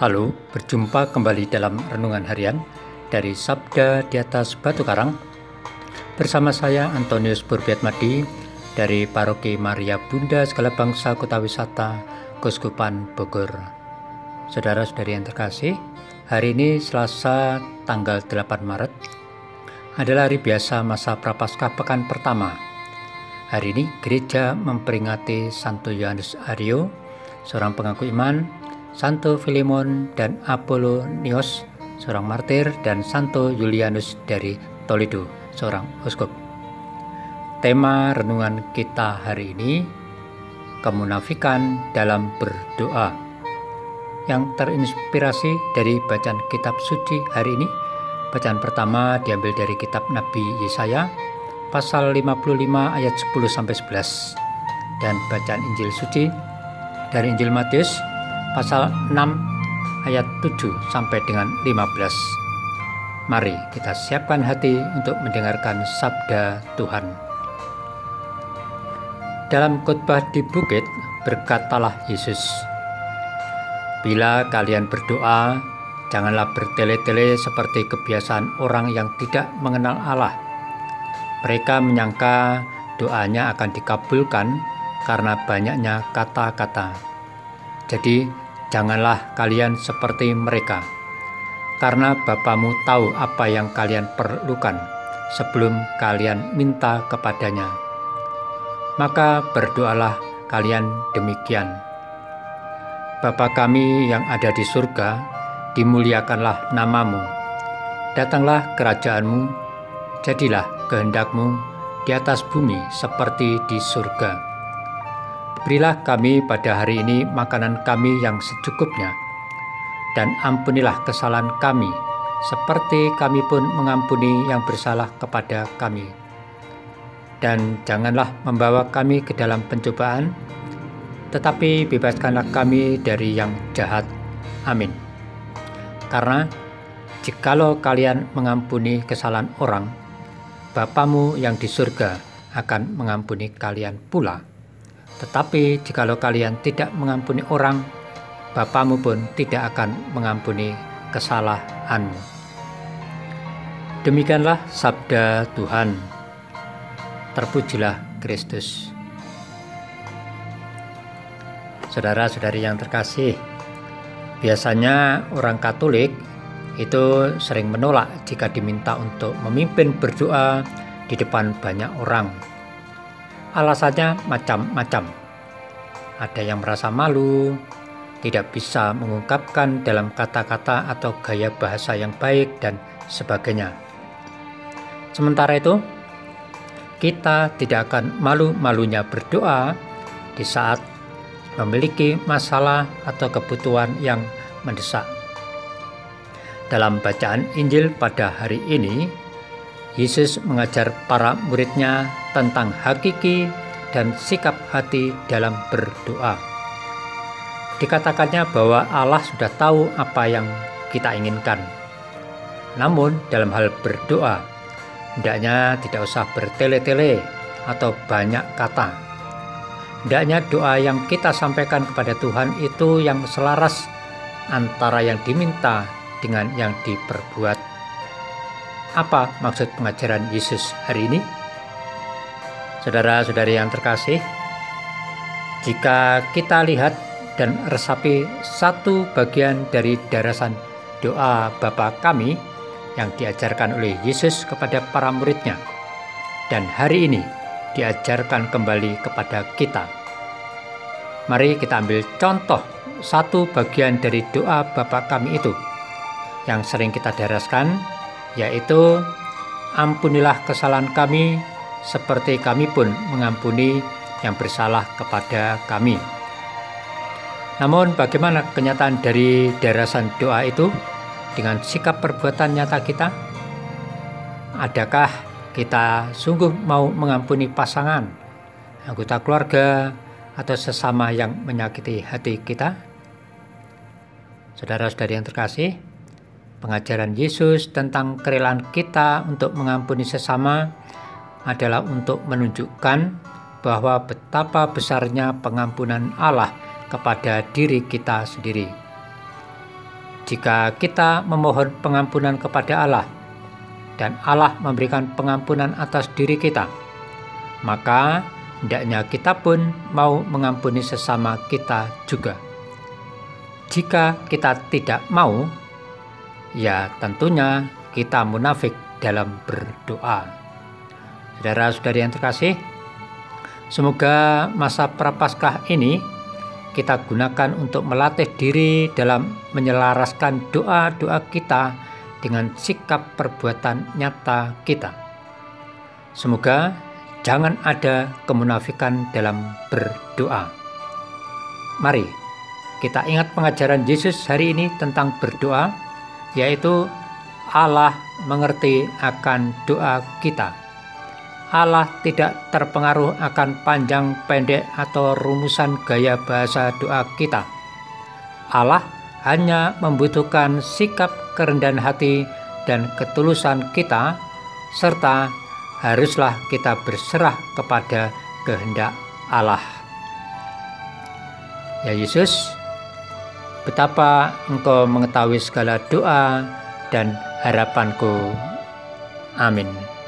Halo, berjumpa kembali dalam renungan harian dari Sabda di atas Batu Karang bersama saya Antonius Burbiatmadi dari Paroki Maria Bunda Segala Bangsa Kota Wisata Kuskupan Bogor. Saudara-saudari yang terkasih, hari ini Selasa tanggal 8 Maret adalah hari biasa masa Prapaskah pekan pertama. Hari ini gereja memperingati Santo Yohanes Aryo, seorang pengaku iman Santo Filemon dan Apollonios, seorang martir, dan Santo Julianus dari Toledo, seorang uskup. Tema renungan kita hari ini, kemunafikan dalam berdoa, yang terinspirasi dari bacaan kitab suci hari ini. Bacaan pertama diambil dari kitab Nabi Yesaya, pasal 55 ayat 10 sampai 11 dan bacaan Injil suci dari Injil Matius pasal 6 ayat 7 sampai dengan 15. Mari kita siapkan hati untuk mendengarkan sabda Tuhan. Dalam khotbah di bukit berkatalah Yesus, Bila kalian berdoa, janganlah bertele-tele seperti kebiasaan orang yang tidak mengenal Allah. Mereka menyangka doanya akan dikabulkan karena banyaknya kata-kata. Jadi, janganlah kalian seperti mereka, karena Bapamu tahu apa yang kalian perlukan sebelum kalian minta kepadanya. Maka berdoalah kalian demikian. Bapa kami yang ada di surga, dimuliakanlah namamu. Datanglah kerajaanmu, jadilah kehendakmu di atas bumi seperti di surga. Berilah kami pada hari ini makanan kami yang secukupnya, dan ampunilah kesalahan kami, seperti kami pun mengampuni yang bersalah kepada kami. Dan janganlah membawa kami ke dalam pencobaan, tetapi bebaskanlah kami dari yang jahat. Amin. Karena jikalau kalian mengampuni kesalahan orang, Bapamu yang di surga akan mengampuni kalian pula. Tetapi jikalau kalian tidak mengampuni orang, Bapamu pun tidak akan mengampuni kesalahanmu. Demikianlah sabda Tuhan. Terpujilah Kristus. Saudara-saudari yang terkasih, biasanya orang Katolik itu sering menolak jika diminta untuk memimpin berdoa di depan banyak orang Alasannya macam-macam. Ada yang merasa malu, tidak bisa mengungkapkan dalam kata-kata atau gaya bahasa yang baik, dan sebagainya. Sementara itu, kita tidak akan malu-malunya berdoa di saat memiliki masalah atau kebutuhan yang mendesak. Dalam bacaan Injil pada hari ini, Yesus mengajar para muridnya tentang hakiki dan sikap hati dalam berdoa. Dikatakannya bahwa Allah sudah tahu apa yang kita inginkan. Namun dalam hal berdoa, hendaknya tidak usah bertele-tele atau banyak kata. Hendaknya doa yang kita sampaikan kepada Tuhan itu yang selaras antara yang diminta dengan yang diperbuat apa maksud pengajaran Yesus hari ini? Saudara-saudari yang terkasih, jika kita lihat dan resapi satu bagian dari darasan doa Bapa kami yang diajarkan oleh Yesus kepada para muridnya, dan hari ini diajarkan kembali kepada kita. Mari kita ambil contoh satu bagian dari doa Bapa kami itu yang sering kita daraskan yaitu ampunilah kesalahan kami seperti kami pun mengampuni yang bersalah kepada kami. Namun bagaimana kenyataan dari darasan doa itu dengan sikap perbuatan nyata kita? Adakah kita sungguh mau mengampuni pasangan, anggota keluarga, atau sesama yang menyakiti hati kita? Saudara-saudari yang terkasih, Pengajaran Yesus tentang kerelaan kita untuk mengampuni sesama adalah untuk menunjukkan bahwa betapa besarnya pengampunan Allah kepada diri kita sendiri. jika kita memohon pengampunan kepada Allah dan Allah memberikan pengampunan atas diri kita, maka hendaknya kita pun mau mengampuni sesama kita juga. Jika kita tidak mau, ya tentunya kita munafik dalam berdoa. Saudara-saudari yang terkasih, semoga masa prapaskah ini kita gunakan untuk melatih diri dalam menyelaraskan doa-doa kita dengan sikap perbuatan nyata kita. Semoga jangan ada kemunafikan dalam berdoa. Mari kita ingat pengajaran Yesus hari ini tentang berdoa, yaitu Allah mengerti akan doa kita Allah tidak terpengaruh akan panjang pendek atau rumusan gaya bahasa doa kita. Allah hanya membutuhkan sikap kerendahan hati dan ketulusan kita, serta haruslah kita berserah kepada kehendak Allah. Ya Yesus, betapa Engkau mengetahui segala doa dan harapanku. Amin.